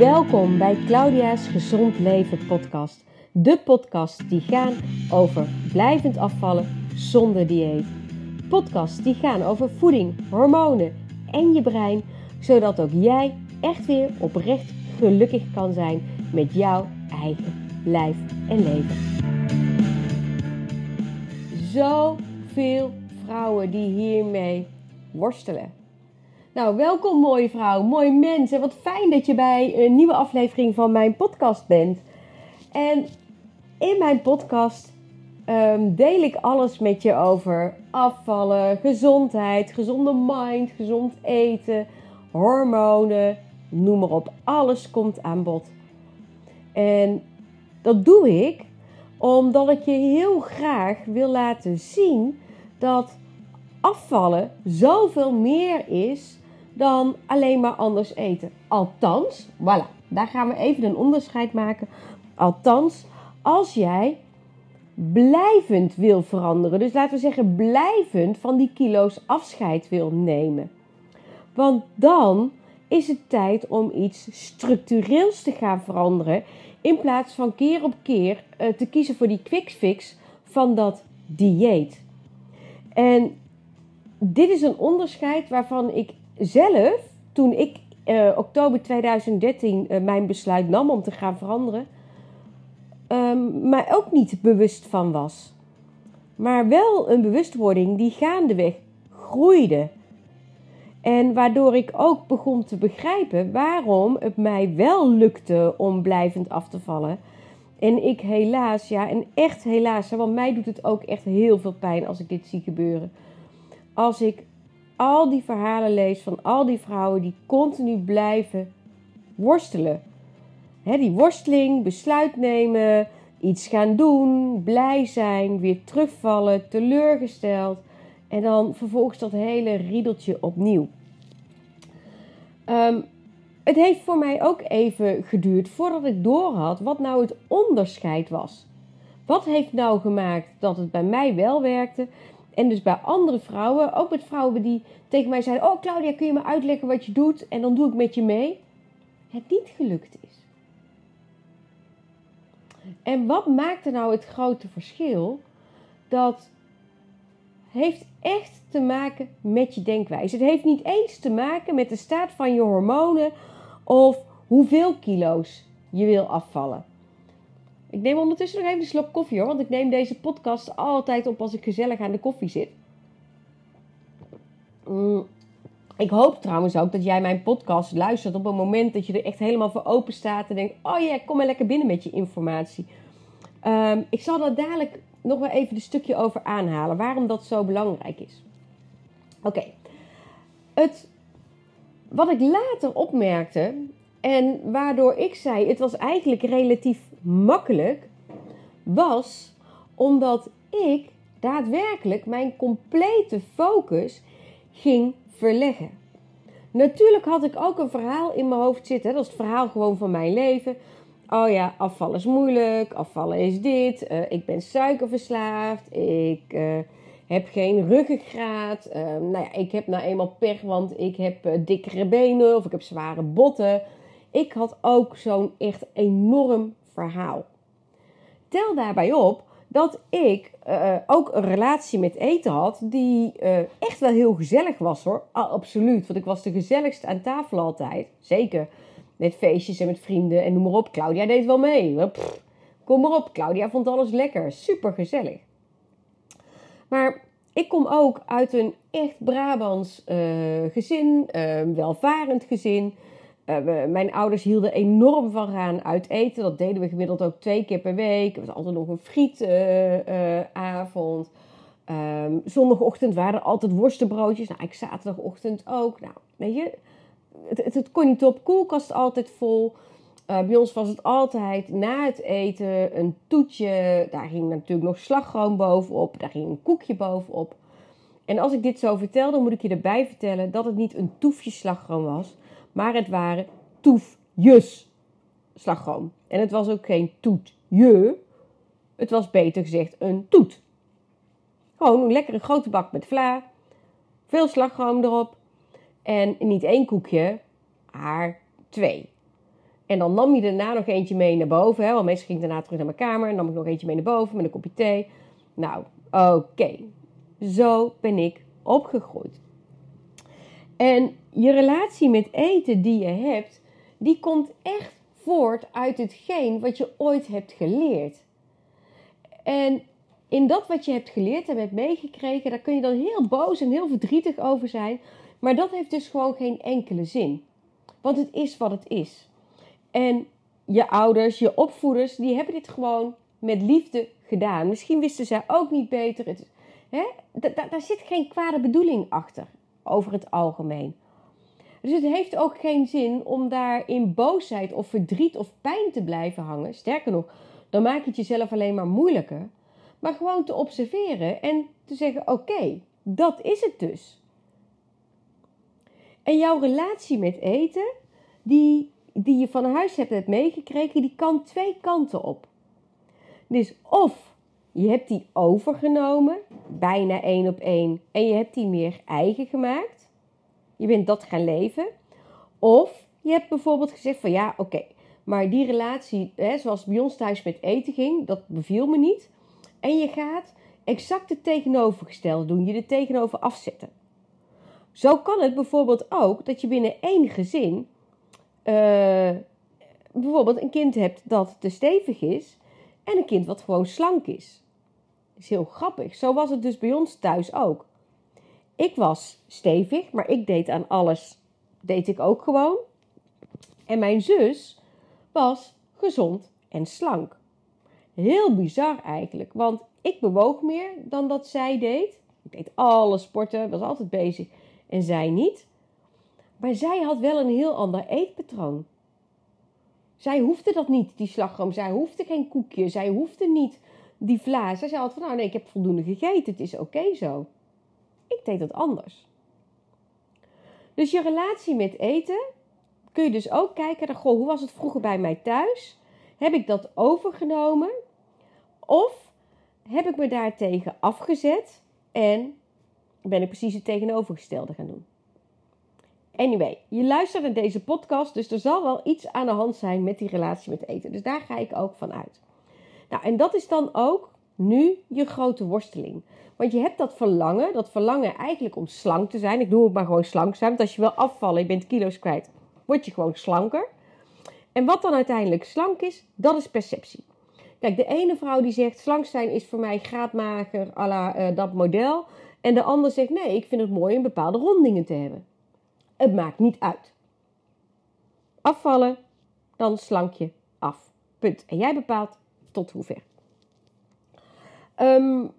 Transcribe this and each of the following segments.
Welkom bij Claudia's Gezond Leven podcast. De podcast die gaan over blijvend afvallen zonder dieet. Podcasts die gaan over voeding, hormonen en je brein, zodat ook jij echt weer oprecht gelukkig kan zijn met jouw eigen lijf en leven. Zoveel vrouwen die hiermee worstelen. Nou, welkom mooie vrouw, mooi mens. En wat fijn dat je bij een nieuwe aflevering van mijn podcast bent. En in mijn podcast ehm, deel ik alles met je over afvallen, gezondheid, gezonde mind, gezond eten, hormonen, noem maar op. Alles komt aan bod. En dat doe ik omdat ik je heel graag wil laten zien dat afvallen zoveel meer is dan alleen maar anders eten. Althans, voilà, daar gaan we even een onderscheid maken. Althans, als jij blijvend wil veranderen, dus laten we zeggen blijvend van die kilo's afscheid wil nemen. Want dan is het tijd om iets structureels te gaan veranderen. In plaats van keer op keer uh, te kiezen voor die quick fix van dat dieet. En dit is een onderscheid waarvan ik zelf, toen ik uh, oktober 2013 uh, mijn besluit nam om te gaan veranderen, um, mij ook niet bewust van was. Maar wel een bewustwording die gaandeweg groeide. En waardoor ik ook begon te begrijpen waarom het mij wel lukte om blijvend af te vallen. En ik helaas, ja, en echt helaas, want mij doet het ook echt heel veel pijn als ik dit zie gebeuren. Als ik al die verhalen lees van al die vrouwen die continu blijven worstelen. die worsteling, besluit nemen, iets gaan doen, blij zijn, weer terugvallen, teleurgesteld. En dan vervolgens dat hele riedeltje opnieuw. Um, het heeft voor mij ook even geduurd voordat ik doorhad wat nou het onderscheid was. Wat heeft nou gemaakt dat het bij mij wel werkte en dus bij andere vrouwen, ook met vrouwen die tegen mij zeiden: Oh Claudia, kun je me uitleggen wat je doet? En dan doe ik met je mee. Het niet gelukt is. En wat maakte nou het grote verschil? Dat heeft echt te maken met je denkwijze. Het heeft niet eens te maken met de staat van je hormonen of hoeveel kilo's je wil afvallen. Ik neem ondertussen nog even een slok koffie hoor, want ik neem deze podcast altijd op als ik gezellig aan de koffie zit. Mm. Ik hoop trouwens ook dat jij mijn podcast luistert op een moment dat je er echt helemaal voor open staat en denkt: Oh ja, kom maar lekker binnen met je informatie. Um, ik zal daar dadelijk nog wel even een stukje over aanhalen, waarom dat zo belangrijk is. Oké, het wat ik later opmerkte en waardoor ik zei: Het was eigenlijk relatief makkelijk was omdat ik daadwerkelijk mijn complete focus ging verleggen. Natuurlijk had ik ook een verhaal in mijn hoofd zitten. Dat is het verhaal gewoon van mijn leven. Oh ja, afvallen is moeilijk. Afvallen is dit. Uh, ik ben suikerverslaafd. Ik uh, heb geen ruggengraat. Uh, nou ja, ik heb nou eenmaal pech, want ik heb dikkere benen of ik heb zware botten. Ik had ook zo'n echt enorm verhaal. Tel daarbij op dat ik uh, ook een relatie met eten had die uh, echt wel heel gezellig was hoor. Absoluut, want ik was de gezelligste aan tafel altijd. Zeker met feestjes en met vrienden en noem maar op. Claudia deed wel mee. Kom maar op, Claudia vond alles lekker. Super gezellig. Maar ik kom ook uit een echt Brabants uh, gezin, welvarend gezin. Uh, mijn ouders hielden enorm van gaan uit eten. Dat deden we gemiddeld ook twee keer per week. Er was altijd nog een frietavond. Um, zondagochtend waren er altijd worstenbroodjes. Nou, ik zaterdagochtend ook. Nou, weet je, het, het, kon niet op. Koelkast altijd vol. Uh, bij ons was het altijd na het eten een toetje. Daar ging natuurlijk nog slagroom bovenop. Daar ging een koekje bovenop. En als ik dit zo vertel, dan moet ik je erbij vertellen dat het niet een toefje slagroom was maar het waren toefjes slagroom. En het was ook geen toetje, het was beter gezegd een toet. Gewoon een lekkere grote bak met vla, veel slagroom erop en niet één koekje, maar twee. En dan nam je daarna nog eentje mee naar boven. Hè? Want meestal ging ik daarna terug naar mijn kamer. En nam ik nog eentje mee naar boven met een kopje thee. Nou, oké. Zo ben ik opgegroeid. En je relatie met eten die je hebt, die komt echt voort uit hetgeen wat je ooit hebt geleerd. En in dat wat je hebt geleerd en hebt meegekregen, daar kun je dan heel boos en heel verdrietig over zijn. Maar dat heeft dus gewoon geen enkele zin. Want het is wat het is. En je ouders, je opvoeders, die hebben dit gewoon met liefde gedaan. Misschien wisten zij ook niet beter. Het, hè? Daar zit geen kwade bedoeling achter, over het algemeen. Dus het heeft ook geen zin om daar in boosheid of verdriet of pijn te blijven hangen. Sterker nog, dan maak je het jezelf alleen maar moeilijker. Maar gewoon te observeren en te zeggen: oké, dat is het dus. En jouw relatie met eten, die, die je van huis hebt meegekregen, die kan twee kanten op. Dus of je hebt die overgenomen, bijna één op één, en je hebt die meer eigen gemaakt. Je bent dat gaan leven. Of je hebt bijvoorbeeld gezegd van ja, oké, maar die relatie, hè, zoals bij ons thuis met eten ging, dat beviel me niet. En je gaat exact het tegenovergestelde doen, je er tegenover afzetten. Zo kan het bijvoorbeeld ook dat je binnen één gezin uh, bijvoorbeeld een kind hebt dat te stevig is en een kind wat gewoon slank is. Dat is heel grappig. Zo was het dus bij ons thuis ook. Ik was stevig, maar ik deed aan alles, deed ik ook gewoon. En mijn zus was gezond en slank. Heel bizar eigenlijk, want ik bewoog meer dan dat zij deed. Ik deed alle sporten, was altijd bezig en zij niet. Maar zij had wel een heel ander eetpatroon. Zij hoefde dat niet, die slagroom. Zij hoefde geen koekje. Zij hoefde niet die vla. Zij zei altijd van, nou nee, ik heb voldoende gegeten. Het is oké zo. Ik deed dat anders. Dus je relatie met eten kun je dus ook kijken naar, goh, hoe was het vroeger bij mij thuis? Heb ik dat overgenomen? Of heb ik me daartegen afgezet en ben ik precies het tegenovergestelde gaan doen? Anyway, je luistert naar deze podcast, dus er zal wel iets aan de hand zijn met die relatie met eten. Dus daar ga ik ook van uit. Nou, en dat is dan ook nu je grote worsteling. Want je hebt dat verlangen, dat verlangen eigenlijk om slank te zijn. Ik noem het maar gewoon slank zijn, want als je wil afvallen, je bent kilo's kwijt, word je gewoon slanker. En wat dan uiteindelijk slank is, dat is perceptie. Kijk, de ene vrouw die zegt slank zijn is voor mij graadmager à la uh, dat model. En de ander zegt nee, ik vind het mooi om bepaalde rondingen te hebben. Het maakt niet uit. Afvallen, dan slank je af. Punt. En jij bepaalt tot hoever. Um,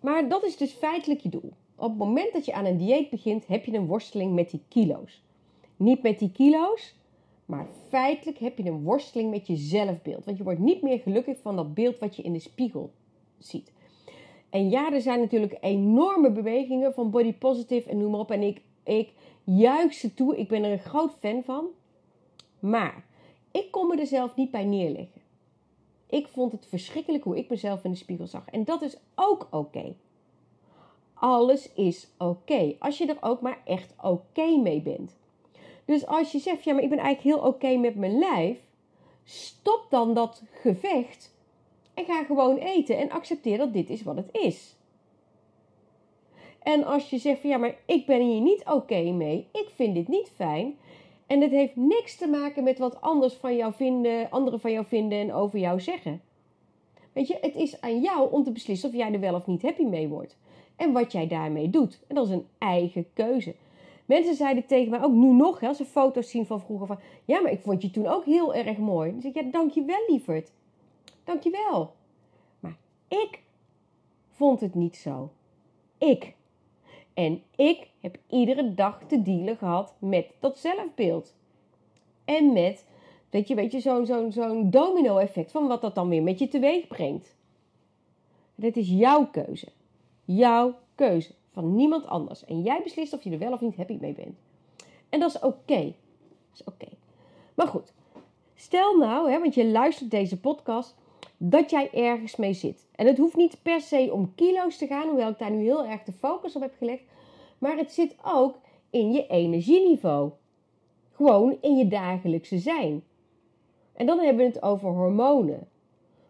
maar dat is dus feitelijk je doel. Op het moment dat je aan een dieet begint, heb je een worsteling met die kilo's. Niet met die kilo's, maar feitelijk heb je een worsteling met je zelfbeeld. Want je wordt niet meer gelukkig van dat beeld wat je in de spiegel ziet. En ja, er zijn natuurlijk enorme bewegingen van body positive en noem maar op. En ik, ik juich ze toe. Ik ben er een groot fan van. Maar ik kon me er zelf niet bij neerleggen. Ik vond het verschrikkelijk hoe ik mezelf in de spiegel zag. En dat is ook oké. Alles is oké. Als je er ook maar echt oké mee bent. Dus als je zegt, ja, maar ik ben eigenlijk heel oké met mijn lijf. Stop dan dat gevecht. En ga gewoon eten. En accepteer dat dit is wat het is. En als je zegt van ja, maar ik ben hier niet oké mee. Ik vind dit niet fijn. En het heeft niks te maken met wat anders van jou vinden, anderen van jou vinden en over jou zeggen. Weet je, het is aan jou om te beslissen of jij er wel of niet happy mee wordt. En wat jij daarmee doet. En dat is een eigen keuze. Mensen zeiden tegen mij ook nu nog, als ze foto's zien van vroeger, van ja, maar ik vond je toen ook heel erg mooi. Dan zeg ik, ja, dankjewel lieverd. Dankjewel. Maar ik vond het niet zo. Ik. En ik heb iedere dag te dealen gehad met dat zelfbeeld. En met, dat je, weet je, zo'n zo'n zo'n domino-effect van wat dat dan weer met je teweeg brengt. Dit is jouw keuze. Jouw keuze. Van niemand anders. En jij beslist of je er wel of niet happy mee bent. En dat is oké. Dat is oké. Maar goed. Stel nou, hè, want je luistert deze podcast, dat jij ergens mee zit. En het hoeft niet per se om kilo's te gaan, hoewel ik daar nu heel erg de focus op heb gelegd. Maar het zit ook in je energieniveau. Gewoon in je dagelijkse zijn. En dan hebben we het over hormonen.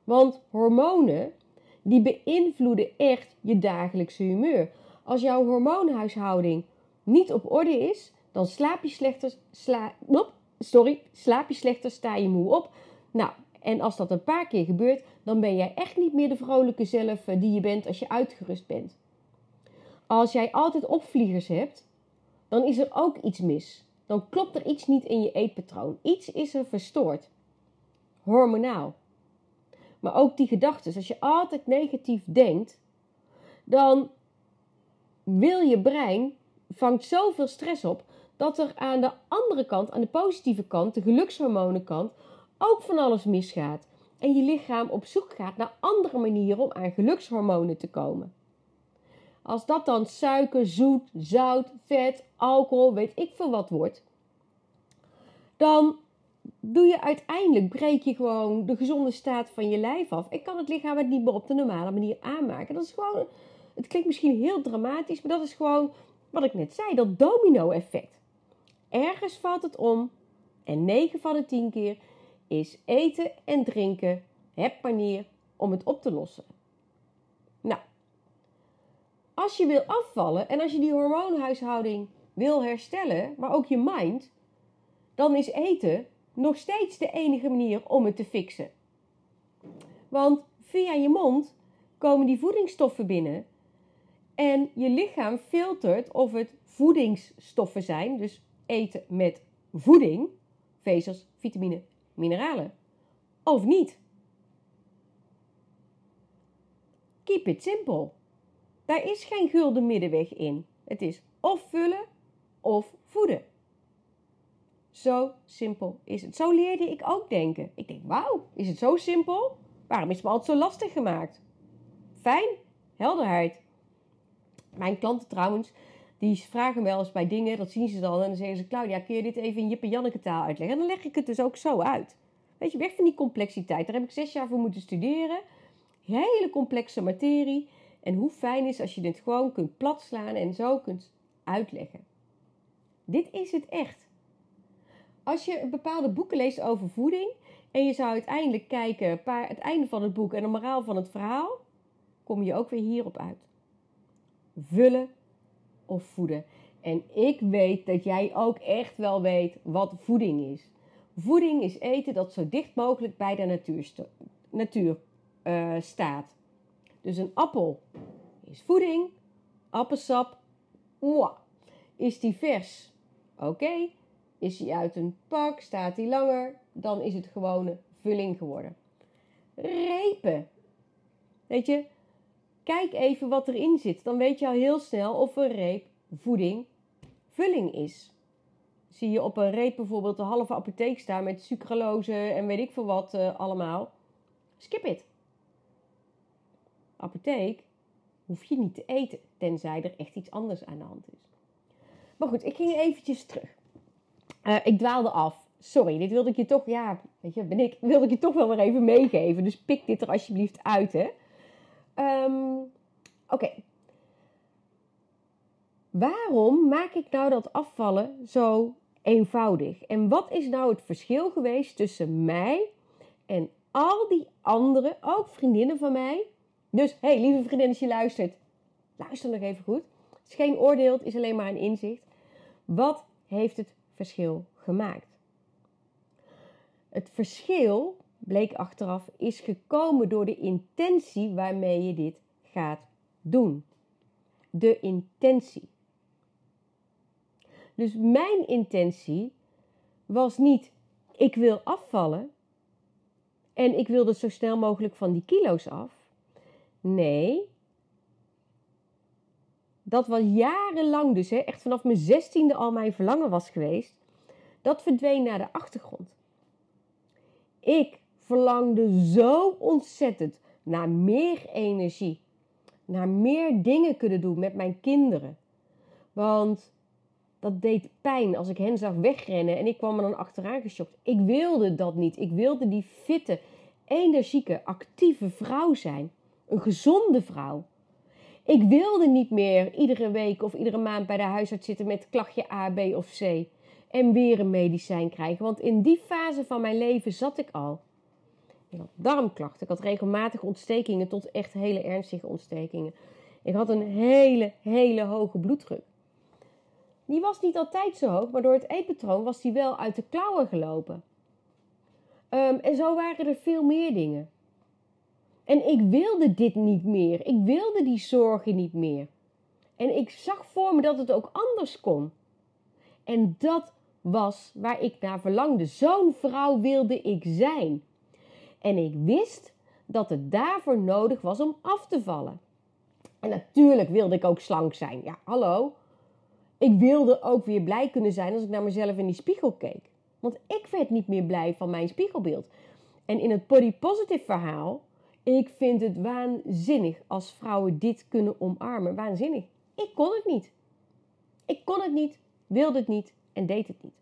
Want hormonen, die beïnvloeden echt je dagelijkse humeur. Als jouw hormoonhuishouding niet op orde is, dan slaap je slechter, sla, sorry, slaap je slechter, sta je moe op. Nou, en als dat een paar keer gebeurt, dan ben jij echt niet meer de vrolijke zelf eh, die je bent als je uitgerust bent. Als jij altijd opvliegers hebt, dan is er ook iets mis. Dan klopt er iets niet in je eetpatroon. Iets is er verstoord. Hormonaal. Maar ook die gedachten, als je altijd negatief denkt, dan wil je brein vangt zoveel stress op dat er aan de andere kant, aan de positieve kant, de gelukshormonenkant, ook van alles misgaat. En je lichaam op zoek gaat naar andere manieren om aan gelukshormonen te komen. Als dat dan suiker, zoet, zout, vet, alcohol, weet ik veel wat wordt, dan doe je uiteindelijk, breek je gewoon de gezonde staat van je lijf af. Ik kan het lichaam het niet meer op de normale manier aanmaken. Dat is gewoon, het klinkt misschien heel dramatisch, maar dat is gewoon wat ik net zei, dat domino-effect. Ergens valt het om en 9 van de 10 keer is eten en drinken het manier om het op te lossen. Nou, als je wil afvallen en als je die hormoonhuishouding wil herstellen, maar ook je mind, dan is eten nog steeds de enige manier om het te fixen. Want via je mond komen die voedingsstoffen binnen en je lichaam filtert of het voedingsstoffen zijn, dus eten met voeding, vezels, vitamine, mineralen, of niet. Keep it simple. Daar is geen gulden middenweg in. Het is of vullen of voeden. Zo simpel is het. Zo leerde ik ook denken. Ik denk, wauw, is het zo simpel? Waarom is het me altijd zo lastig gemaakt? Fijn, helderheid. Mijn klanten trouwens, die vragen wel eens bij dingen, dat zien ze dan. En dan zeggen ze, Claudia, kun je dit even in Jip en Janneke taal uitleggen? En dan leg ik het dus ook zo uit. Weet je, weg van die complexiteit. Daar heb ik zes jaar voor moeten studeren. Hele complexe materie. En hoe fijn is als je dit gewoon kunt platslaan en zo kunt uitleggen. Dit is het echt. Als je bepaalde boeken leest over voeding en je zou uiteindelijk kijken, paar, het einde van het boek en de moraal van het verhaal, kom je ook weer hierop uit. Vullen of voeden. En ik weet dat jij ook echt wel weet wat voeding is. Voeding is eten dat zo dicht mogelijk bij de natuur, natuur uh, staat. Dus een appel is voeding. Appelsap, is die vers? Oké. Is die uit een pak? Staat die langer? Dan is het gewone vulling geworden. Repen. Weet je, kijk even wat erin zit. Dan weet je al heel snel of een reep voeding vulling is. Zie je op een reep bijvoorbeeld de halve apotheek staan met sucralose en weet ik veel wat uh, allemaal. Skip it. Apotheek hoef je niet te eten, tenzij er echt iets anders aan de hand is. Maar goed, ik ging eventjes terug. Uh, ik dwaalde af. Sorry, dit wilde ik je toch, ja, weet je, ben ik, wilde ik je toch wel weer even meegeven. Dus pik dit er alsjeblieft uit, hè. Um, Oké. Waarom maak ik nou dat afvallen zo eenvoudig? En wat is nou het verschil geweest tussen mij en al die andere, ook vriendinnen van mij? Dus, hey, lieve vriendin, als je luistert, luister nog even goed. Het is geen oordeel, het is alleen maar een inzicht. Wat heeft het verschil gemaakt? Het verschil, bleek achteraf, is gekomen door de intentie waarmee je dit gaat doen. De intentie. Dus mijn intentie was niet ik wil afvallen en ik wil dus zo snel mogelijk van die kilo's af. Nee, dat was jarenlang dus, echt vanaf mijn zestiende al mijn verlangen was geweest, dat verdween naar de achtergrond. Ik verlangde zo ontzettend naar meer energie, naar meer dingen kunnen doen met mijn kinderen. Want dat deed pijn als ik hen zag wegrennen en ik kwam er dan achteraan geschokt. Ik wilde dat niet. Ik wilde die fitte, energieke, actieve vrouw zijn. Een gezonde vrouw. Ik wilde niet meer iedere week of iedere maand bij de huisarts zitten met klachtje A, B of C. en weer een medicijn krijgen. Want in die fase van mijn leven zat ik al. Ik had darmklachten, ik had regelmatig ontstekingen tot echt hele ernstige ontstekingen. Ik had een hele, hele hoge bloeddruk. Die was niet altijd zo hoog, maar door het eetpatroon was die wel uit de klauwen gelopen. Ehm, en zo waren er veel meer dingen. En ik wilde dit niet meer. Ik wilde die zorgen niet meer. En ik zag voor me dat het ook anders kon. En dat was waar ik naar verlangde. Zo'n vrouw wilde ik zijn. En ik wist dat het daarvoor nodig was om af te vallen. En natuurlijk wilde ik ook slank zijn. Ja, hallo. Ik wilde ook weer blij kunnen zijn als ik naar mezelf in die spiegel keek. Want ik werd niet meer blij van mijn spiegelbeeld. En in het body positive verhaal, ik vind het waanzinnig als vrouwen dit kunnen omarmen. Waanzinnig. Ik kon het niet. Ik kon het niet, wilde het niet en deed het niet.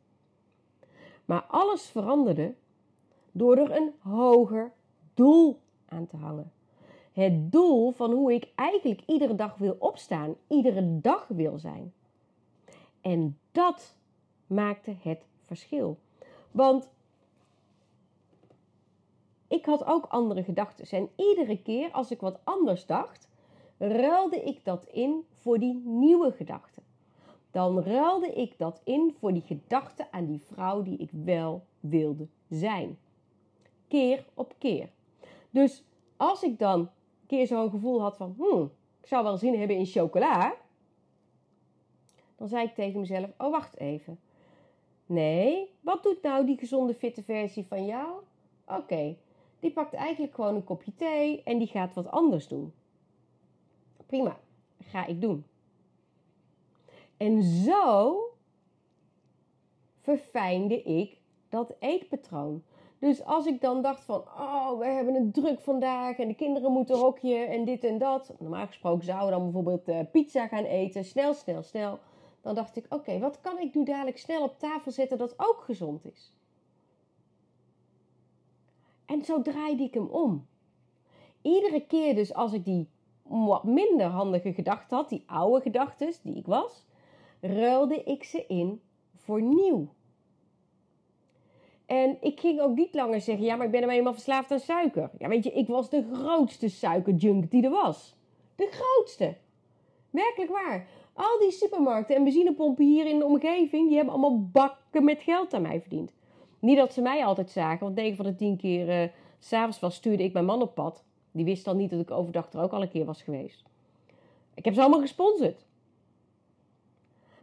Maar alles veranderde door er een hoger doel aan te hangen. Het doel van hoe ik eigenlijk iedere dag wil opstaan, iedere dag wil zijn. En dat maakte het verschil. Want ik had ook andere gedachten. En iedere keer als ik wat anders dacht, ruilde ik dat in voor die nieuwe gedachten. Dan ruilde ik dat in voor die gedachte aan die vrouw die ik wel wilde zijn. Keer op keer. Dus als ik dan een keer zo'n gevoel had van, hmm, ik zou wel zin hebben in chocola, dan zei ik tegen mezelf: Oh, wacht even. Nee, wat doet nou die gezonde, fitte versie van jou? Oké, die pakt eigenlijk gewoon een kopje thee en die gaat wat anders doen. Prima, ga ik doen. En zo verfijnde ik dat eetpatroon. Dus als ik dan dacht van, oh, we hebben het druk vandaag en de kinderen moeten hokje en dit en dat. Normaal gesproken zouden we dan bijvoorbeeld uh, pizza gaan eten, snel, snel, snel. Dan dacht ik, oké, wat kan ik nu dadelijk snel op tafel zetten dat ook gezond is? En zo draaide ik hem om. Iedere keer dus als ik die wat minder handige gedachten had, die oude gedachten die ik was, ruilde ik ze in voor nieuw. En ik ging ook niet langer zeggen, ja, maar ik ben er eenmaal verslaafd aan suiker. Ja, weet je, ik was de grootste suikerjunk die er was. De grootste. Werkelijk waar. Al die supermarkten en benzinepompen hier in de omgeving, die hebben allemaal bakken met geld aan mij verdiend. Niet dat ze mij altijd zagen, want 9 van de 10 keer uh, s'avonds was, stuurde ik mijn man op pad. Die wist dan niet dat ik overdag er ook al een keer was geweest. Ik heb ze allemaal gesponsord.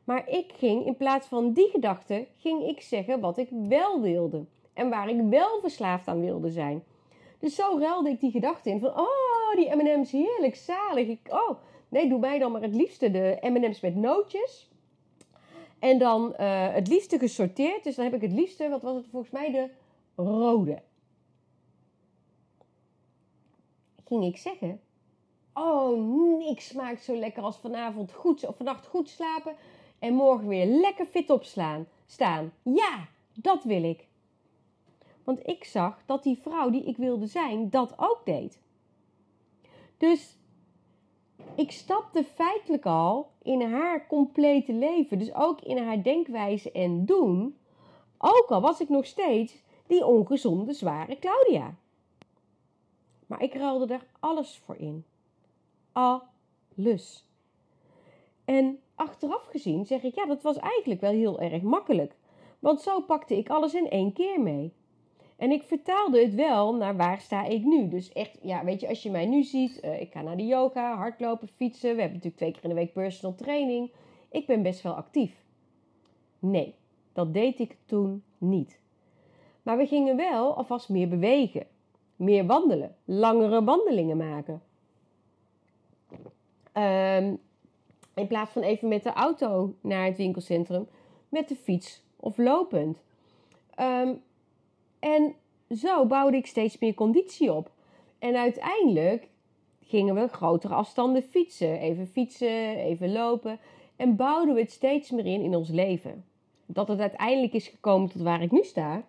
Maar ik ging in plaats van die gedachte, ging ik zeggen wat ik wel wilde. En waar ik wel verslaafd aan wilde zijn. Dus zo ruilde ik die gedachte in van, oh, die M&M's heerlijk, zalig. Ik, oh, Nee, doe mij dan maar het liefste de M&M's met nootjes. En dan uh, het liefste gesorteerd. Dus dan heb ik het liefste, wat was het volgens mij, de rode. Ging ik zeggen. Oh, niks smaakt zo lekker als vanavond goed, of vannacht goed slapen. En morgen weer lekker fit opslaan. Staan. Ja, dat wil ik. Want ik zag dat die vrouw die ik wilde zijn, dat ook deed. Dus ik stapte feitelijk al in haar complete leven. Dus ook in haar denkwijze en doen. Ook al was ik nog steeds die ongezonde, zware Claudia. Maar ik ruilde daar alles voor in. Alles. En achteraf gezien zeg ik, ja, dat was eigenlijk wel heel erg makkelijk. Want zo pakte ik alles in één keer mee. En ik vertaalde het wel naar waar sta ik nu. Dus echt, ja, weet je, als je mij nu ziet, uh, ik ga naar de yoga, hardlopen, fietsen. We hebben natuurlijk twee keer in de week personal training. Ik ben best wel actief. Nee, dat deed ik toen niet. Maar we gingen wel alvast meer bewegen, meer wandelen, langere wandelingen maken. Um, in plaats van even met de auto naar het winkelcentrum, met de fiets of lopend. Um, en zo bouwde ik steeds meer conditie op. En uiteindelijk gingen we grotere afstanden fietsen. Even fietsen, even lopen. En bouwden we het steeds meer in in ons leven. Dat het uiteindelijk is gekomen tot waar ik nu sta.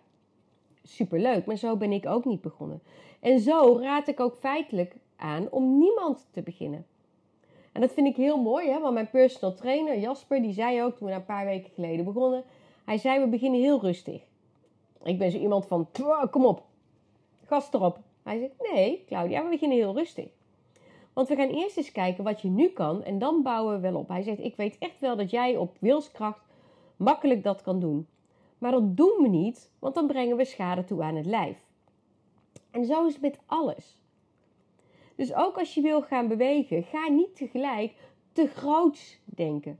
Superleuk, maar zo ben ik ook niet begonnen. En zo raad ik ook feitelijk aan om niemand te beginnen. En dat vind ik heel mooi, hè? want mijn personal trainer Jasper, die zei ook toen we een paar weken geleden begonnen. Hij zei, we beginnen heel rustig. Ik ben zo iemand van, kom op, gas erop. Hij zegt, nee Claudia, we beginnen heel rustig. Want we gaan eerst eens kijken wat je nu kan en dan bouwen we wel op. Hij zegt, ik weet echt wel dat jij op wilskracht makkelijk dat kan doen. Maar dat doen we niet, want dan brengen we schade toe aan het lijf. En zo is het met alles. Dus ook als je wil gaan bewegen, ga niet tegelijk te groots denken.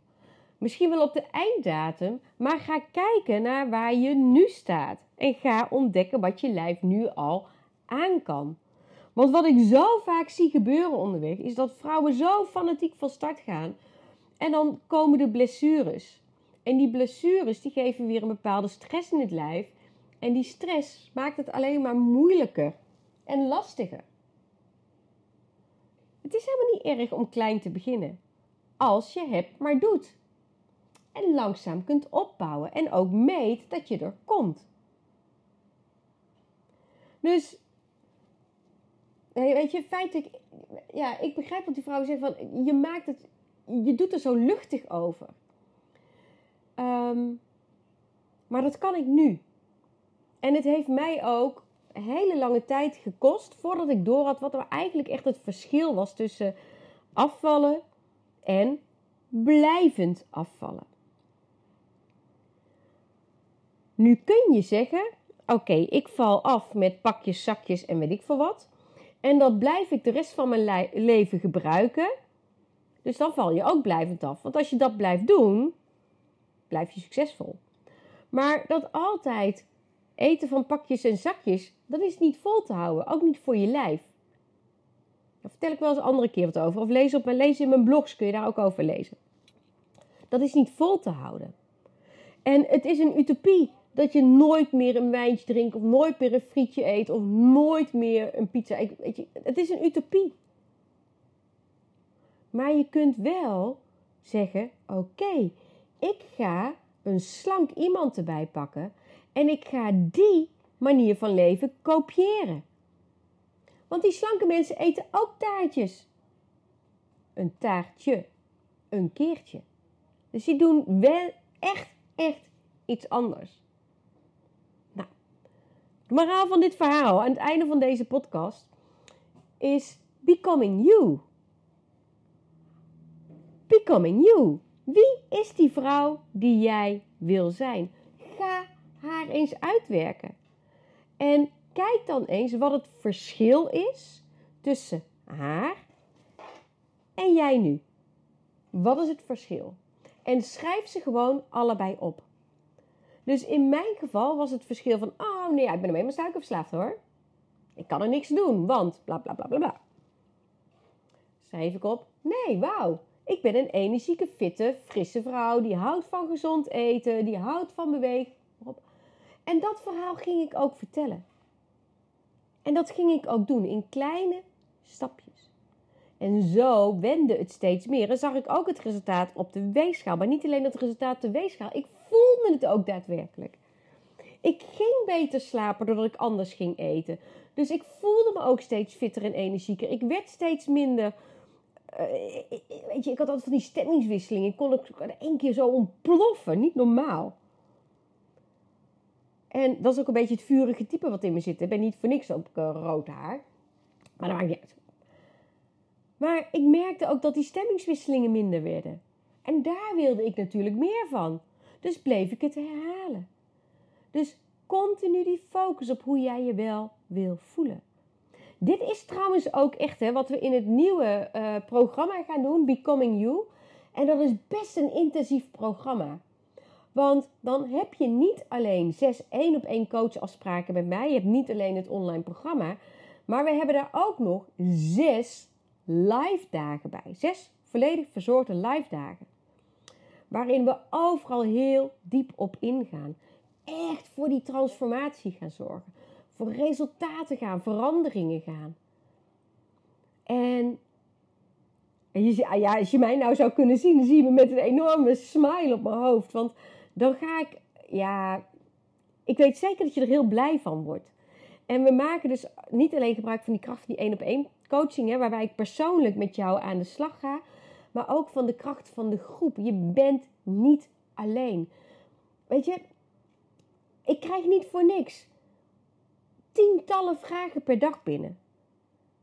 Misschien wel op de einddatum, maar ga kijken naar waar je nu staat. En ga ontdekken wat je lijf nu al aan kan. Want wat ik zo vaak zie gebeuren onderweg, is dat vrouwen zo fanatiek van start gaan. En dan komen de blessures. En die blessures die geven weer een bepaalde stress in het lijf. En die stress maakt het alleen maar moeilijker en lastiger. Het is helemaal niet erg om klein te beginnen. Als je hebt maar doet. En langzaam kunt opbouwen en ook meet dat je er komt. Dus, weet je, feitelijk, ja, ik begrijp wat die vrouw zegt van, je maakt het, je doet er zo luchtig over. Um, maar dat kan ik nu. En het heeft mij ook hele lange tijd gekost voordat ik door had wat er eigenlijk echt het verschil was tussen afvallen en blijvend afvallen. Nu kun je zeggen: Oké, ik val af met pakjes, zakjes en weet ik veel wat. En dat blijf ik de rest van mijn leven gebruiken. Dus dan val je ook blijvend af. Want als je dat blijft doen, blijf je succesvol. Maar dat altijd eten van pakjes en zakjes, dat is niet vol te houden. Ook niet voor je lijf. Daar vertel ik wel eens een andere keer wat over. Of lees, op mijn, in mijn blogs, kun je daar ook over lezen. Dat is niet vol te houden. En het is een utopie dat je nooit meer een wijntje drinkt, of nooit meer een frietje eet, of nooit meer een pizza eet. Weet je, het is een utopie. Maar je kunt wel zeggen: oké, ik ga een slank iemand erbij pakken en ik ga die manier van leven kopiëren. Want die slanke mensen eten ook taartjes. Een taartje, een keertje. Dus die doen wel echt, echt iets anders. Nou, de moraal van dit verhaal aan het einde van deze podcast is Becoming You. Becoming You. Wie is die vrouw die jij wil zijn? Ga haar eens uitwerken. En kijk dan eens wat het verschil is tussen haar en jij nu. Wat is het verschil? En schrijf ze gewoon allebei op. Dus in mijn geval was het verschil van: oh nee, ik ben alleen maar suikerverslaafd hoor. Ik kan er niks doen, want bla bla bla bla bla. Schrijf ik op: nee, wauw. Ik ben een energieke, fitte, frisse vrouw die houdt van gezond eten, die houdt van bewegen. En dat verhaal ging ik ook vertellen. En dat ging ik ook doen in kleine stapjes. En zo wende het steeds meer. En zag ik ook het resultaat op de weegschaal. Maar niet alleen het resultaat op de weegschaal. Ik voelde het ook daadwerkelijk. Ik ging beter slapen doordat ik anders ging eten. Dus ik voelde me ook steeds fitter en energieker. Ik werd steeds minder. Uh, weet je, ik had altijd van die stemmingswisselingen. Ik kon ook één keer zo ontploffen. Niet normaal. En dat is ook een beetje het vurige type wat in me zit. Ik ben niet voor niks op uh, rood haar. Maar dat maakt niet uit. Maar ik merkte ook dat die stemmingswisselingen minder werden. En daar wilde ik natuurlijk meer van. Dus bleef ik het herhalen. Dus continu die focus op hoe jij je wel wil voelen. Dit is trouwens ook echt hè, wat we in het nieuwe uh, programma gaan doen, Becoming You. En dat is best een intensief programma. Want dan heb je niet alleen zes één op één coachafspraken met mij. Je hebt niet alleen het online programma. Maar we hebben daar ook nog zes live dagen bij. Zes volledig verzorgde live dagen. Waarin we overal heel diep op ingaan. Echt voor die transformatie gaan zorgen. Voor resultaten gaan, veranderingen gaan. En je, ja, als je mij nou zou kunnen zien, dan zie je me met een enorme smile op mijn hoofd. Want dan ga ik, ja, ik weet zeker dat je er heel blij van wordt. En we maken dus niet alleen gebruik van die kracht van die één op één coaching, hè, waarbij ik persoonlijk met jou aan de slag ga, maar ook van de kracht van de groep. Je bent niet alleen. Weet je, Ik krijg niet voor niks tientallen vragen per dag binnen.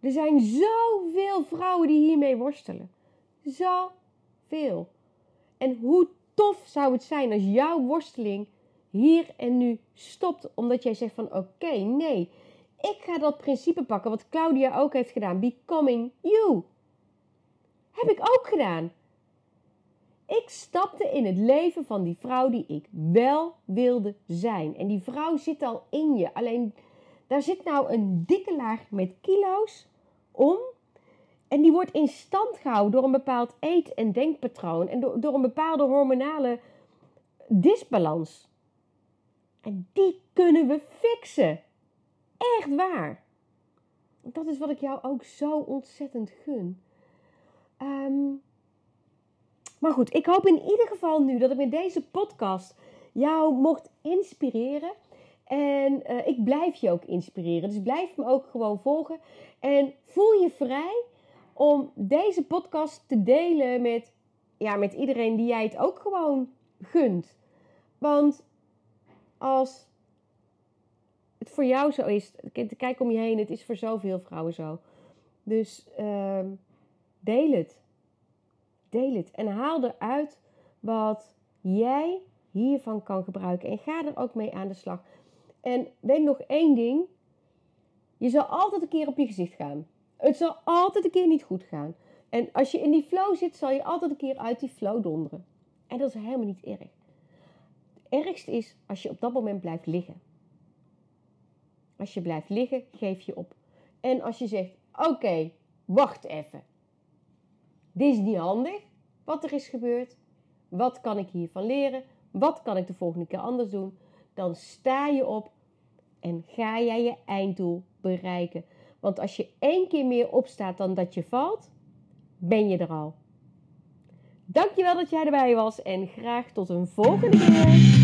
Er zijn zoveel vrouwen die hiermee worstelen. Zoveel. En hoe tof zou het zijn als jouw worsteling hier en nu stopt, omdat jij zegt van oké, nee, ik ga dat principe pakken wat Claudia ook heeft gedaan, becoming you. Heb ik ook gedaan. Ik stapte in het leven van die vrouw die ik wel wilde zijn. En die vrouw zit al in je. Alleen daar zit nou een dikke laag met kilo's om. En die wordt in stand gehouden door een bepaald eet- en denkpatroon. En door, door een bepaalde hormonale disbalans. En die kunnen we fixen. Echt waar. Dat is wat ik jou ook zo ontzettend gun. Ehm, maar goed, ik hoop in ieder geval nu dat ik met deze podcast jou mocht inspireren. En uh, ik blijf je ook inspireren. Dus blijf me ook gewoon volgen. En voel je vrij om deze podcast te delen met, ja, met iedereen die jij het ook gewoon gunt. Want als het voor jou zo is, kijk om je heen, het is voor zoveel vrouwen zo. Dus uh, deel het. Deel het. En haal eruit wat jij hiervan kan gebruiken. En ga er ook mee aan de slag. En weet nog één ding. Je zal altijd een keer op je gezicht gaan. Het zal altijd een keer niet goed gaan. En als je in die flow zit, zal je altijd een keer uit die flow donderen. En dat is helemaal niet erg. Het ergste is als je op dat moment blijft liggen. Als je blijft liggen, geef je op. En als je zegt: Oké, wacht even. Dit is niet handig. Wat er is gebeurd. Wat kan ik hiervan leren? Wat kan ik de volgende keer anders doen? Dan sta je op en ga jij je einddoel bereiken. Want als je één keer meer opstaat dan dat je valt, ben je er al. Dankjewel dat jij erbij was en graag tot een volgende keer.